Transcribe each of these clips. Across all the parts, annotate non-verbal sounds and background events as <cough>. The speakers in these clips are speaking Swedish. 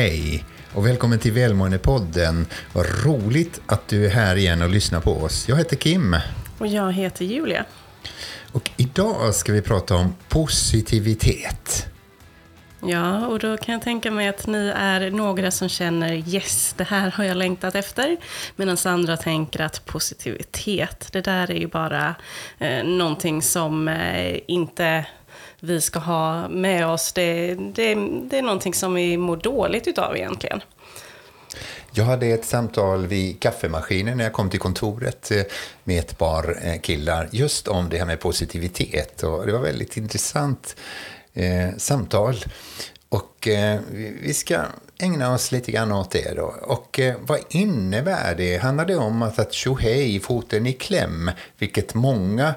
Hej och välkommen till Välmåendepodden. Vad roligt att du är här igen och lyssnar på oss. Jag heter Kim. Och jag heter Julia. Och idag ska vi prata om positivitet. Ja, och då kan jag tänka mig att ni är några som känner yes, det här har jag längtat efter. Medan andra tänker att positivitet, det där är ju bara eh, någonting som eh, inte vi ska ha med oss. Det, det, det är någonting som vi mår dåligt utav egentligen. Jag hade ett samtal vid kaffemaskinen när jag kom till kontoret eh, med ett par eh, killar just om det här med positivitet. Och det var väldigt intressant eh, samtal. Och eh, vi ska ägna oss lite grann åt det då. Och eh, vad innebär det? Handlar det om att, att tjohej, foten i kläm, vilket många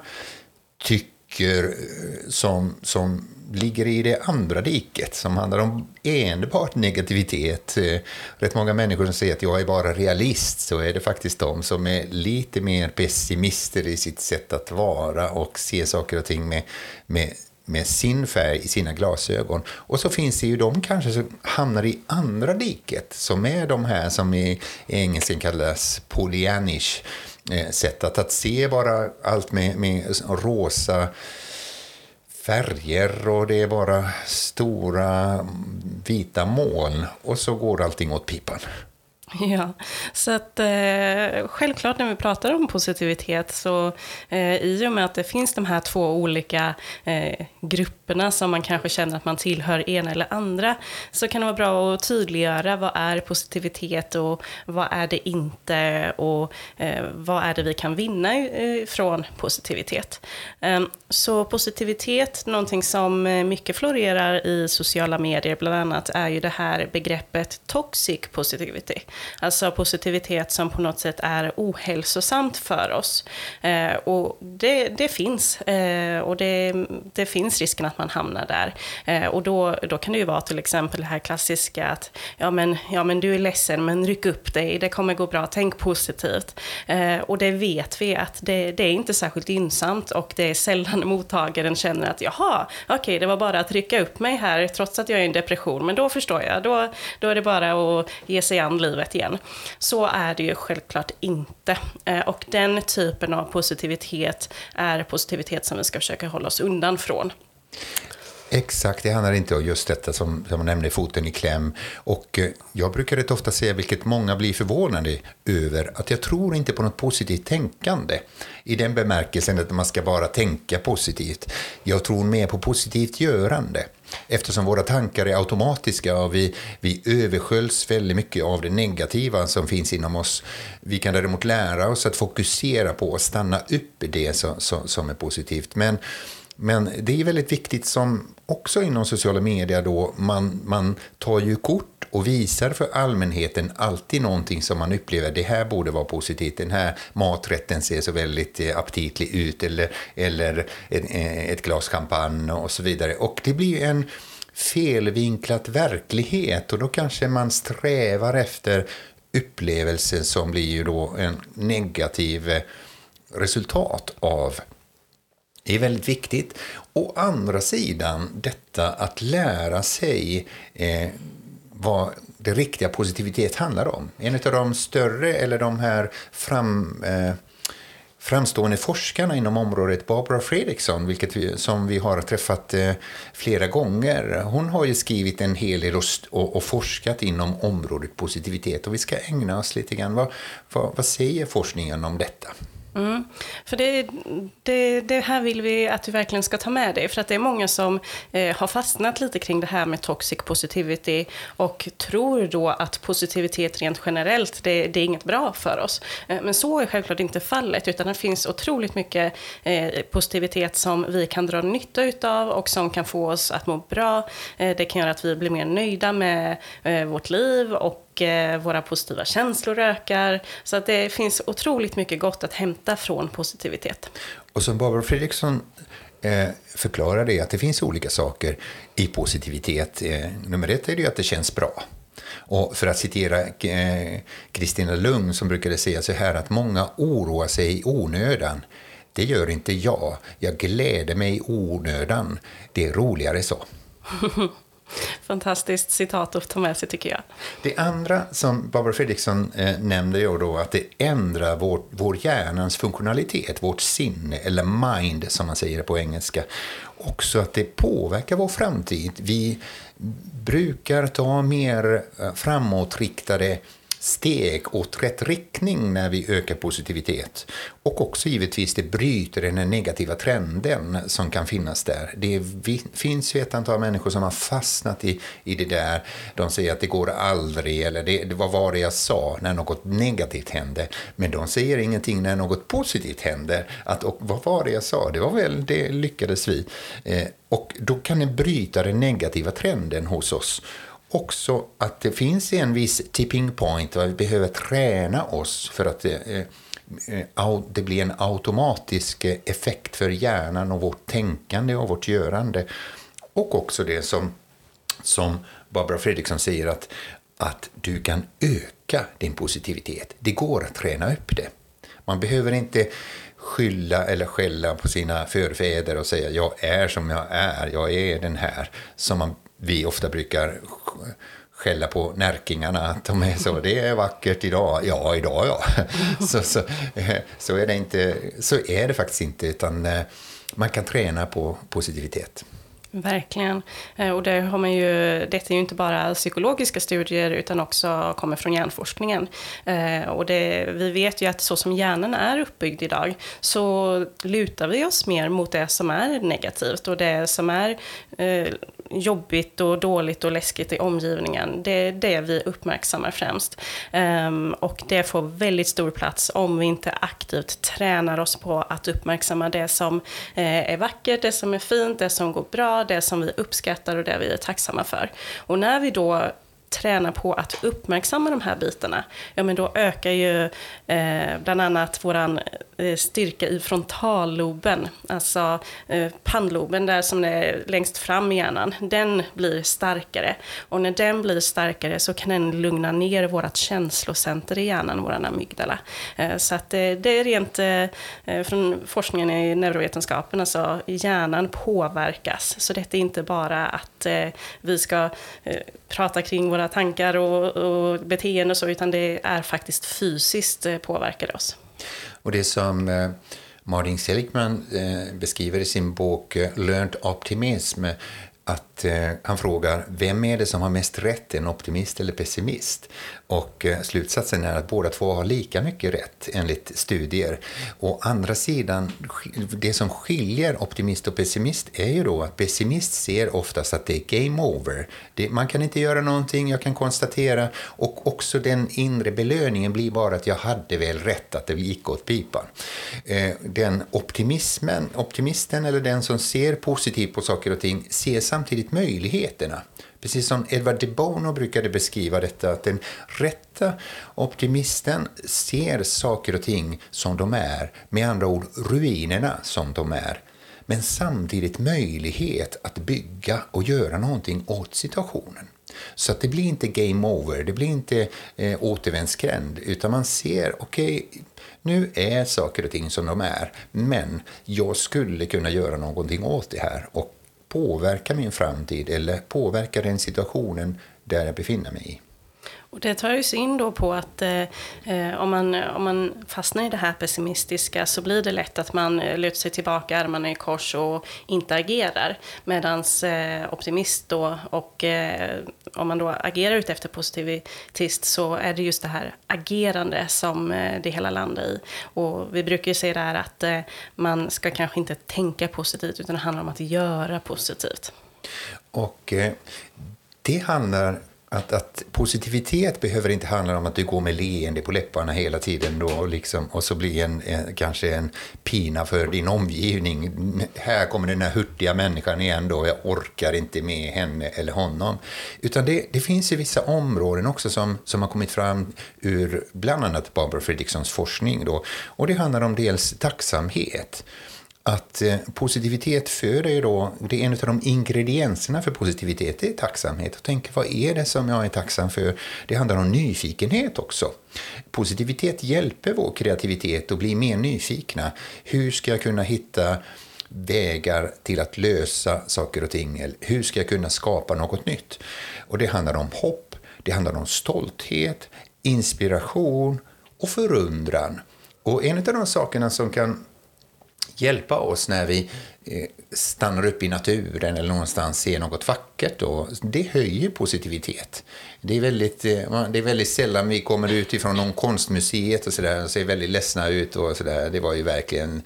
tycker eh, som, som ligger i det andra diket som handlar om enbart negativitet. Eh, rätt många människor som säger att jag är bara realist så är det faktiskt de som är lite mer pessimister i sitt sätt att vara och se saker och ting med, med med sin färg i sina glasögon. Och så finns det ju de kanske som hamnar i andra diket, som är de här som i engelskan kallas polyanish eh, sättet att se bara allt med, med rosa färger och det är bara stora vita moln och så går allting åt pipan. <laughs> Ja, så att eh, självklart när vi pratar om positivitet så eh, i och med att det finns de här två olika eh, grupperna som man kanske känner att man tillhör ena eller andra så kan det vara bra att tydliggöra vad är positivitet och vad är det inte och eh, vad är det vi kan vinna eh, från positivitet. Eh, så positivitet, någonting som eh, mycket florerar i sociala medier bland annat är ju det här begreppet toxic positivity. Alltså positivitet som på något sätt är ohälsosamt för oss. Eh, och det, det finns. Eh, och det, det, finns risken att man hamnar där. Eh, och då, då kan det ju vara till exempel det här klassiska att ja men, ja men du är ledsen men ryck upp dig, det kommer gå bra, tänk positivt. Eh, och det vet vi att det, det, är inte särskilt gynnsamt och det är sällan <laughs> mottagaren känner att jaha, okej okay, det var bara att rycka upp mig här trots att jag är i en depression, men då förstår jag, då, då är det bara att ge sig an livet igen. Så är det ju självklart inte. Eh, och den typen av positivitet är positivitet som vi ska försöka hålla oss undan från. Exakt, det handlar inte om just detta som, som man nämnde, foten i kläm. Och eh, jag brukar rätt ofta säga, vilket många blir förvånade över, att jag tror inte på något positivt tänkande. I den bemärkelsen att man ska bara tänka positivt. Jag tror mer på positivt görande. Eftersom våra tankar är automatiska och vi, vi översköljs väldigt mycket av det negativa som finns inom oss. Vi kan däremot lära oss att fokusera på och stanna upp i det som, som, som är positivt. Men men det är väldigt viktigt som också inom sociala medier då, man, man tar ju kort och visar för allmänheten alltid någonting som man upplever, det här borde vara positivt, den här maträtten ser så väldigt eh, aptitlig ut, eller, eller ett, eh, ett glas champagne och så vidare. Och det blir en felvinklat verklighet och då kanske man strävar efter upplevelser som blir ju då en negativ eh, resultat av det är väldigt viktigt. Å andra sidan, detta att lära sig eh, vad det riktiga positivitet handlar om. En av de större, eller de här fram, eh, framstående forskarna inom området, Barbara Fredriksson, vilket vi, som vi har träffat eh, flera gånger. Hon har ju skrivit en hel del och, och, och, forskat inom området positivitet och vi ska ägna oss lite grann. Vad, vad, vad säger forskningen om detta? Mm. För det, det, det, här vill vi att du verkligen ska ta med dig. För att det är många som eh, har fastnat lite kring det här med toxic positivity och tror då att positivitet rent generellt, det, det är inget bra för oss. Eh, men så är självklart inte fallet, utan det finns otroligt mycket eh, positivitet som vi kan dra nytta utav och som kan få oss att må bra. Eh, det kan göra att vi blir mer nöjda med eh, vårt liv och och eh, våra positiva känslor ökar. Så att det finns otroligt mycket gott att hämta från positivitet. Och som Barbara Fredriksson eh, förklarar det att det finns olika saker i positivitet. Eh, nummer ett är det att det känns bra. Och för att citera Kristina Lugn som brukade säga så här att många oroar sig i onödan. Det gör inte jag. Jag gläder mig i onödan. Det är roligare så. <laughs> Fantastiskt citat att ta med sig tycker jag. Det andra som Barbara Fredriksson eh, nämnde ju då att det ändrar vår, vår hjärnans funktionalitet, vårt sinne eller mind som man säger på engelska. Också att det påverkar vår framtid. Vi brukar ta mer eh, framåtriktade steg åt rätt riktning när vi ökar positivitet. Och också givetvis det bryter den negativa trenden som kan finnas där. Det finns ju ett antal människor som har fastnat i, i det där. De säger att det går aldrig, eller det, vad var det jag sa när något negativt hände? Men de säger ingenting när något positivt händer. Att, och vad var det jag sa? Det var väl, det lyckades vi. Eh, och då kan det bryta den negativa trenden hos oss också att det finns en viss tipping point och vi behöver träna oss för att eh, eh, det, det blir en automatisk eh, effekt för hjärnan och vårt tänkande och vårt görande. Och också det som, som Barbara Fredriksson säger att, att du kan öka din positivitet. Det går att träna upp det. Man behöver inte skylla eller skälla på sina förfäder och säga jag är som jag är, jag är den här, som man vi ofta brukar skälla på närkingarna att de är så, det är vackert idag, ja idag ja. <laughs> Så, så, så, är, det inte, så är det faktiskt inte, utan eh, man kan träna på positivitet. Verkligen. Eh, och det har man ju, detta är ju inte bara psykologiska studier utan också kommer från hjärnforskningen. Eh, och det, vi vet ju att så som hjärnan är uppbyggd idag så lutar vi oss mer mot det som är negativt och det som är jobbigt och dåligt och läskigt i omgivningen. Det är det vi uppmärksammar främst. Ehm, och det får väldigt stor plats om vi inte aktivt tränar oss på att uppmärksamma det som eh, är vackert, det som är fint, det som går bra, det som vi uppskattar och det vi är tacksamma för. Och när vi då tränar på att uppmärksamma de här bitarna, ja men då ökar ju eh, bland annat våran eh, styrka i frontalloben, alltså eh, pannloben där som är längst fram i hjärnan, den blir starkare. Och när den blir starkare så kan den lugna ner vårat känslocenter i hjärnan, våran amygdala. Eh, så att det, det är rent eh, eh, från forskningen i neurovetenskapen, alltså hjärnan påverkas. Så detta är inte bara att eh, vi ska prata kring våra tankar och, och beteenden och så, utan det är faktiskt fysiskt eh, påverkar oss. Och det som eh, Martin Seligman eh, beskriver i sin bok eh, Learned Optimism att eh, han frågar vem är det som har mest rätt, en optimist eller pessimist? Och eh, slutsatsen är att båda två har lika mycket rätt enligt studier. Å andra sidan, det som skiljer optimist och pessimist är ju då att pessimist ser oftast att det är game over. Det, man kan inte göra någonting, jag kan konstatera. Och också den inre belöningen blir bara att jag hade väl rätt att det gick åt pipan. Eh, den optimismen, optimisten eller den som ser positivt på saker och ting ser samtidigt möjligheterna. Precis som Edward de Bono brukade beskriva detta, att den rätta optimisten ser saker och ting som de är, med andra ord ruinerna som de är, men samtidigt möjlighet att bygga och göra någonting åt situationen. Så att det blir inte game over, det blir inte eh, återvändsgränd, utan man ser, okej, okay, nu är saker och ting som de är, men jag skulle kunna göra någonting åt det här. Och påverka min framtid eller påverka den situationen där jag befinner mig i. Och det tar ju sig in då på att eh, eh, om, man, om man fastnar i det här pessimistiska så blir det lätt att man eh, lutar sig tillbaka, armarna i kors och inte agerar. Medan eh, optimist då, och eh, om man då agerar utefter positivitist positivist så är det just det här agerande som eh, det hela landar i. Och vi brukar ju säga där att eh, man ska kanske inte tänka positivt utan det handlar om att göra positivt. Och eh, det handlar att, att, positivitet behöver inte handla om att du går med leende på läpparna hela tiden då, och, liksom, och så blir en, en, kanske en pina för din omgivning. Här kommer den här hurtiga människan igen då, jag orkar inte med henne eller honom. Utan det, det finns ju vissa områden också som, som har kommit fram ur bland annat Barbara Fredriksons forskning då, och det handlar om dels tacksamhet att eh, positivitet föder ju då, det är en av de ingredienserna för positivitet, det är tacksamhet. Och tänk, vad är det som jag är tacksam för? Det handlar om nyfikenhet också. Positivitet hjälper vår kreativitet att bli mer nyfikna. Hur ska jag kunna hitta vägar till att lösa saker och ting. Eller hur ska jag kunna skapa något nytt? Och det handlar om hopp, det handlar om stolthet, inspiration och förundran. Och en av de sakerna som kan hjälpa oss när vi eh, stannar upp i naturen eller någonstans ser något vackert. Då, det höjer positivitet. Det är, väldigt, eh, det är väldigt sällan vi kommer ut ifrån någon konstmuseet och sådär och ser väldigt ledsna ut. och så där. Det var ju verkligen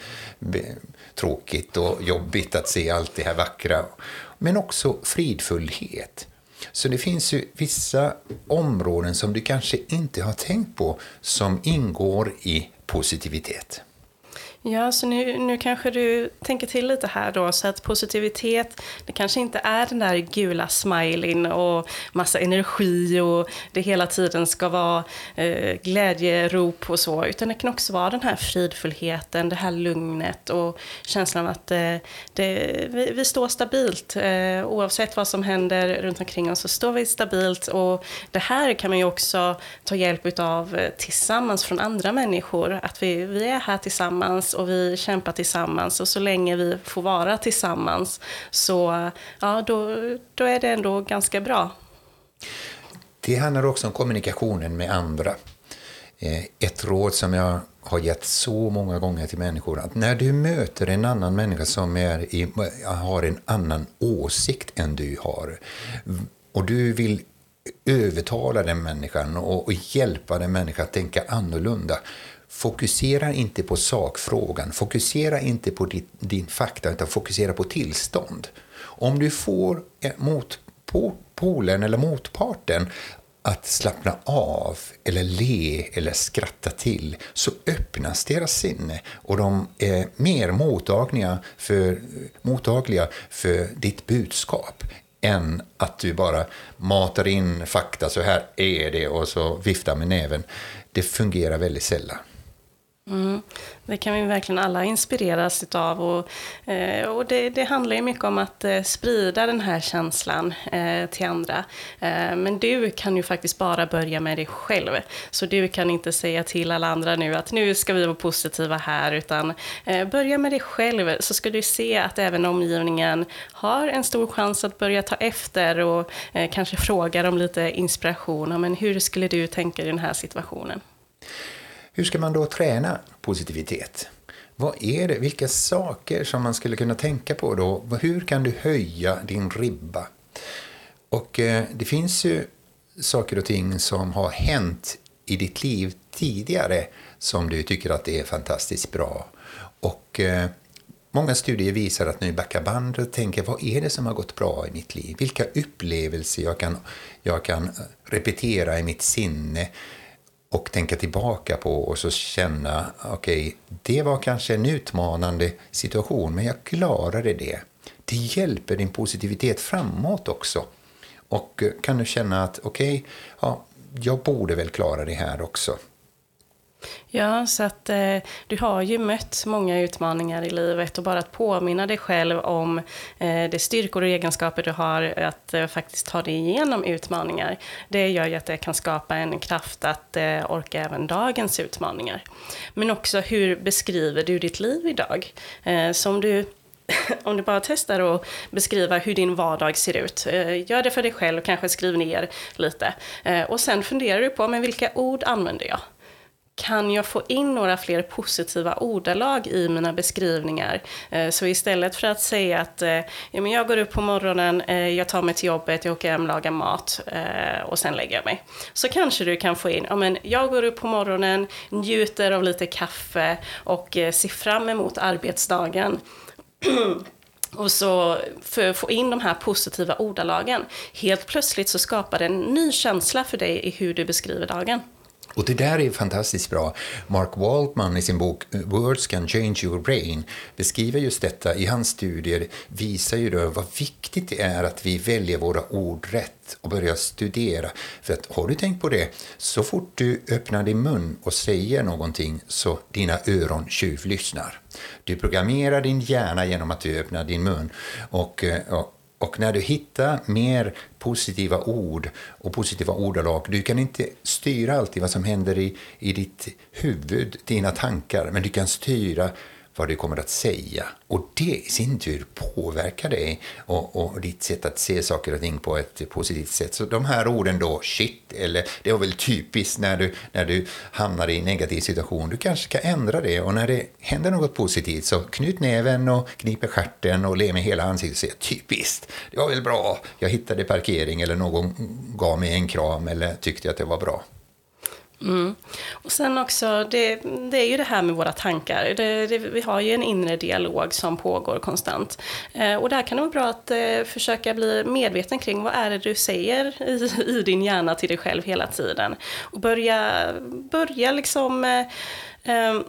tråkigt och jobbigt att se allt det här vackra. Men också fridfullhet. Så det finns ju vissa områden som du kanske inte har tänkt på som ingår i positivitet. Ja, så nu, nu kanske du tänker till lite här då, så att positivitet, det kanske inte är den där gula smileyn och massa energi och det hela tiden ska vara eh, glädjerop och så, utan det kan också vara den här fridfullheten, det här lugnet och känslan av att eh, det, vi, vi, står stabilt. Eh, oavsett vad som händer runt omkring oss så står vi stabilt och det här kan man ju också ta hjälp av eh, tillsammans från andra människor, att vi, vi är här tillsammans och vi kämpar tillsammans och så länge vi får vara tillsammans så ja, då, då är det ändå ganska bra. Det handlar också om kommunikationen med andra. Eh, ett råd som jag har gett så många gånger till människor, att när du möter en annan människa som är i, har en annan åsikt än du har, och du vill övertala den människan och hjälpa den människan att tänka annorlunda, Fokusera inte på sakfrågan, fokusera inte på din, din fakta, utan fokusera på tillstånd. Om du får eh, mot, polen eller motparten att slappna av, eller le eller skratta till så öppnas deras sinne och de är mer mottagliga för, mottagliga för ditt budskap än att du bara matar in fakta, så här är det, och så viftar med näven. Det fungerar väldigt sällan. Mm. Det kan vi verkligen alla inspireras utav. Och, eh, och det, det, handlar ju mycket om att eh, sprida den här känslan eh, till andra. Men du kan ju faktiskt bara börja med dig själv. Så du kan inte säga till alla andra nu att nu ska vi vara positiva här, utan börja med dig själv så ska du se att även omgivningen har en stor chans att börja ta efter och kanske fråga om lite inspiration. Men hur skulle du tänka i den här situationen? Hur ska man då träna positivitet? Vad är det, vilka saker som man skulle kunna tänka på då? Hur kan du höja din ribba? Och eh, det finns ju saker och ting som har hänt i ditt liv tidigare som du tycker att det är fantastiskt bra. Och eh, många studier visar att nu backar bandet och tänker vad är det som har gått bra i mitt liv? Vilka upplevelser jag kan, jag kan eh, repetera i mitt sinne? Och tänka tillbaka på och så känna, okej, okay, det var kanske en utmanande situation, men jag klarade det. Det hjälper din positivitet framåt också. Och eh, kan du känna att, okej, okay, ja, jag borde väl klara det här också. Ja, så att eh, du har ju mött många utmaningar i livet och bara att påminna dig själv om eh, de styrkor och egenskaper du har att eh, faktiskt ta dig igenom utmaningar. Det gör ju att det kan skapa en kraft att eh, orka även dagens utmaningar. Men också hur beskriver du ditt liv idag? Eh, som du <laughs> om du bara testar att beskriva hur din vardag ser ut. Eh, gör det för dig själv, kanske skriv ner lite. Eh, och sen funderar du på, men vilka ord använder jag? Kan jag få in några fler positiva ordalag i mina beskrivningar? Eh, så istället för att säga att eh, ja, men jag går upp på morgonen, eh, jag tar mig till jobbet, jag åker hem, lagar mat och sen lägger jag mig. Så kanske du kan få in, ja men jag går upp på morgonen, njuter av lite kaffe och ser fram emot arbetsdagen. <clears throat> och så för att få in de här positiva ordalagen. Helt plötsligt så skapar det en ny känsla för dig i hur du beskriver dagen. Och det där är fantastiskt bra. Mark Waltman i sin bok eh, Words can change your brain beskriver just detta. I hans studier visar ju då vad viktigt det är att vi väljer våra ord rätt och börjar studera. För att har du tänkt på det, så fort du öppnar din mun och säger någonting så dina öron tjuvlyssnar. Du programmerar din hjärna genom att du öppnar din mun och, eh, och och när du hittar mer positiva ord och positiva ordalag, du kan inte styra alltid vad som händer i, i ditt huvud, dina tankar, men du kan styra vad du kommer att säga. Och det i sin tur påverkar dig och, och ditt sätt att se saker och ting på ett positivt sätt. Så de här orden då, shit, eller det var väl typiskt när du, när du hamnar i en negativ situation. Du kanske ska ändra det och när det händer något positivt så knut näven och kniper stjärten och le med hela ansiktet och säger typiskt, det var väl bra, jag hittade parkering eller någon gav mig en kram eller tyckte att det var bra. Mm. Och sen också, det, det, är ju det här med våra tankar. Det, det, vi har ju en inre dialog som pågår konstant. Eh, och där kan det vara bra att eh, försöka bli medveten kring vad är det du säger i, i, din hjärna till dig själv hela tiden. Och börja, börja liksom eh, eh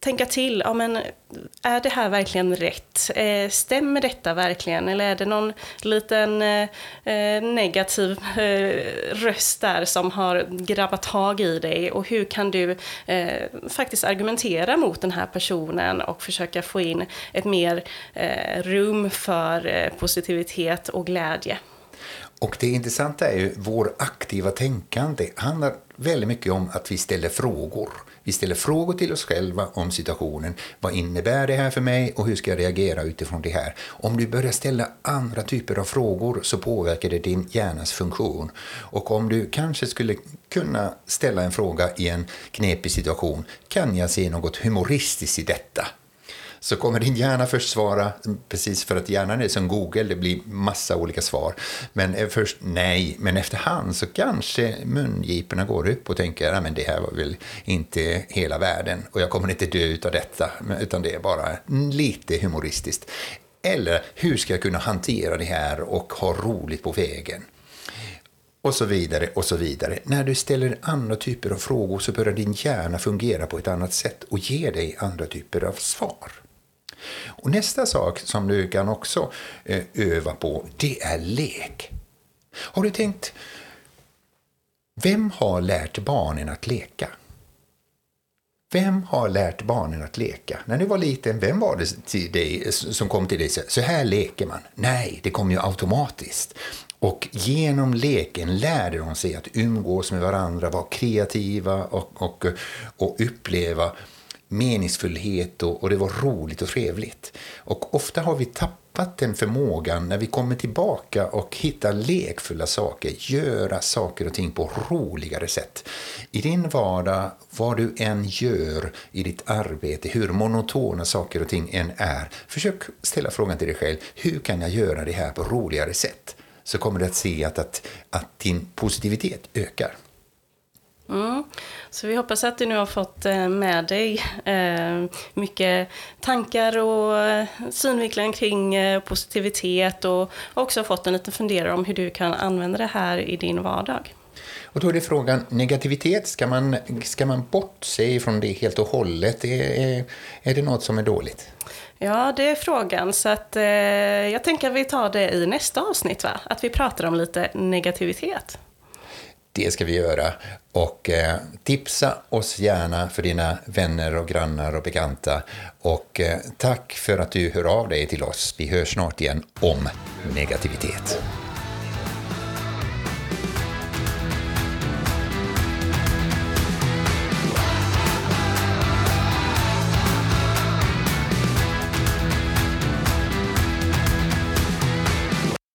tänka till, ja men är det här verkligen rätt? Eh, stämmer detta verkligen? Eller är det någon liten eh, eh, negativ eh, röst där som har grabbat tag i dig? Och hur kan du eh, faktiskt argumentera mot den här personen och försöka få in ett mer eh, rum för positivitet och glädje? Och det intressanta är ju vår aktiva tänkande handlar väldigt mycket om att vi ställer frågor. Vi ställer frågor till oss själva om situationen. Vad innebär det här för mig och hur ska jag reagera utifrån det här? Om du börjar ställa andra typer av frågor så påverkar det din hjärnas funktion. Och om du kanske skulle kunna ställa en fråga i en knepig situation. Kan jag se något humoristiskt i detta? Så kommer din hjärna först svara, precis för att hjärnan är som Google, det blir massa olika svar. Men eh, först nej, men efterhand så kanske mungiporna går upp och tänker att det här var väl inte hela världen och jag kommer inte dö av detta, utan det är bara lite humoristiskt. Eller hur ska jag kunna hantera det här och ha roligt på vägen? och så vidare och så vidare. När du ställer andra typer av frågor så börjar din hjärna fungera på ett annat sätt och ge dig andra typer av svar. Och nästa sak som du kan också eh, öva på, det är lek. Har du tänkt, vem har lärt barnen att leka? Vem har lärt barnen att leka? När du var liten, vem var det till dig, som kom till dig och sa så här leker man? Nej, det kom ju automatiskt. Och genom leken lärde de sig att umgås med varandra, vara kreativa och, och, och uppleva meningsfullhet och, och, det var roligt och trevligt. Och ofta har vi tappat den förmågan när vi kommer tillbaka och hittar lekfulla saker, göra saker och ting på roligare sätt. I din vardag, vad du än gör i ditt arbete, hur monotona saker och ting än är, försök ställa frågan till dig själv, hur kan jag göra det här på roligare sätt? Så kommer du att se att, att, att din positivitet ökar. Mm. Så vi hoppas att du nu har fått eh, med dig eh, mycket tankar och eh, synvinklar kring positivitet och också fått en liten fundering om hur du kan använda det här i din vardag. Och då är det frågan, negativitet, ska man, ska man bortse från det helt och hållet? Är, är det något som är dåligt? Ja, det är frågan. Så att, eh, jag tänker att vi tar det i nästa avsnitt, va? Att vi pratar om lite negativitet. Det ska vi göra. Och eh, tipsa oss gärna för dina vänner och grannar och bekanta. Och eh, tack för att du hör av dig till oss. Vi hörs snart igen om negativitet.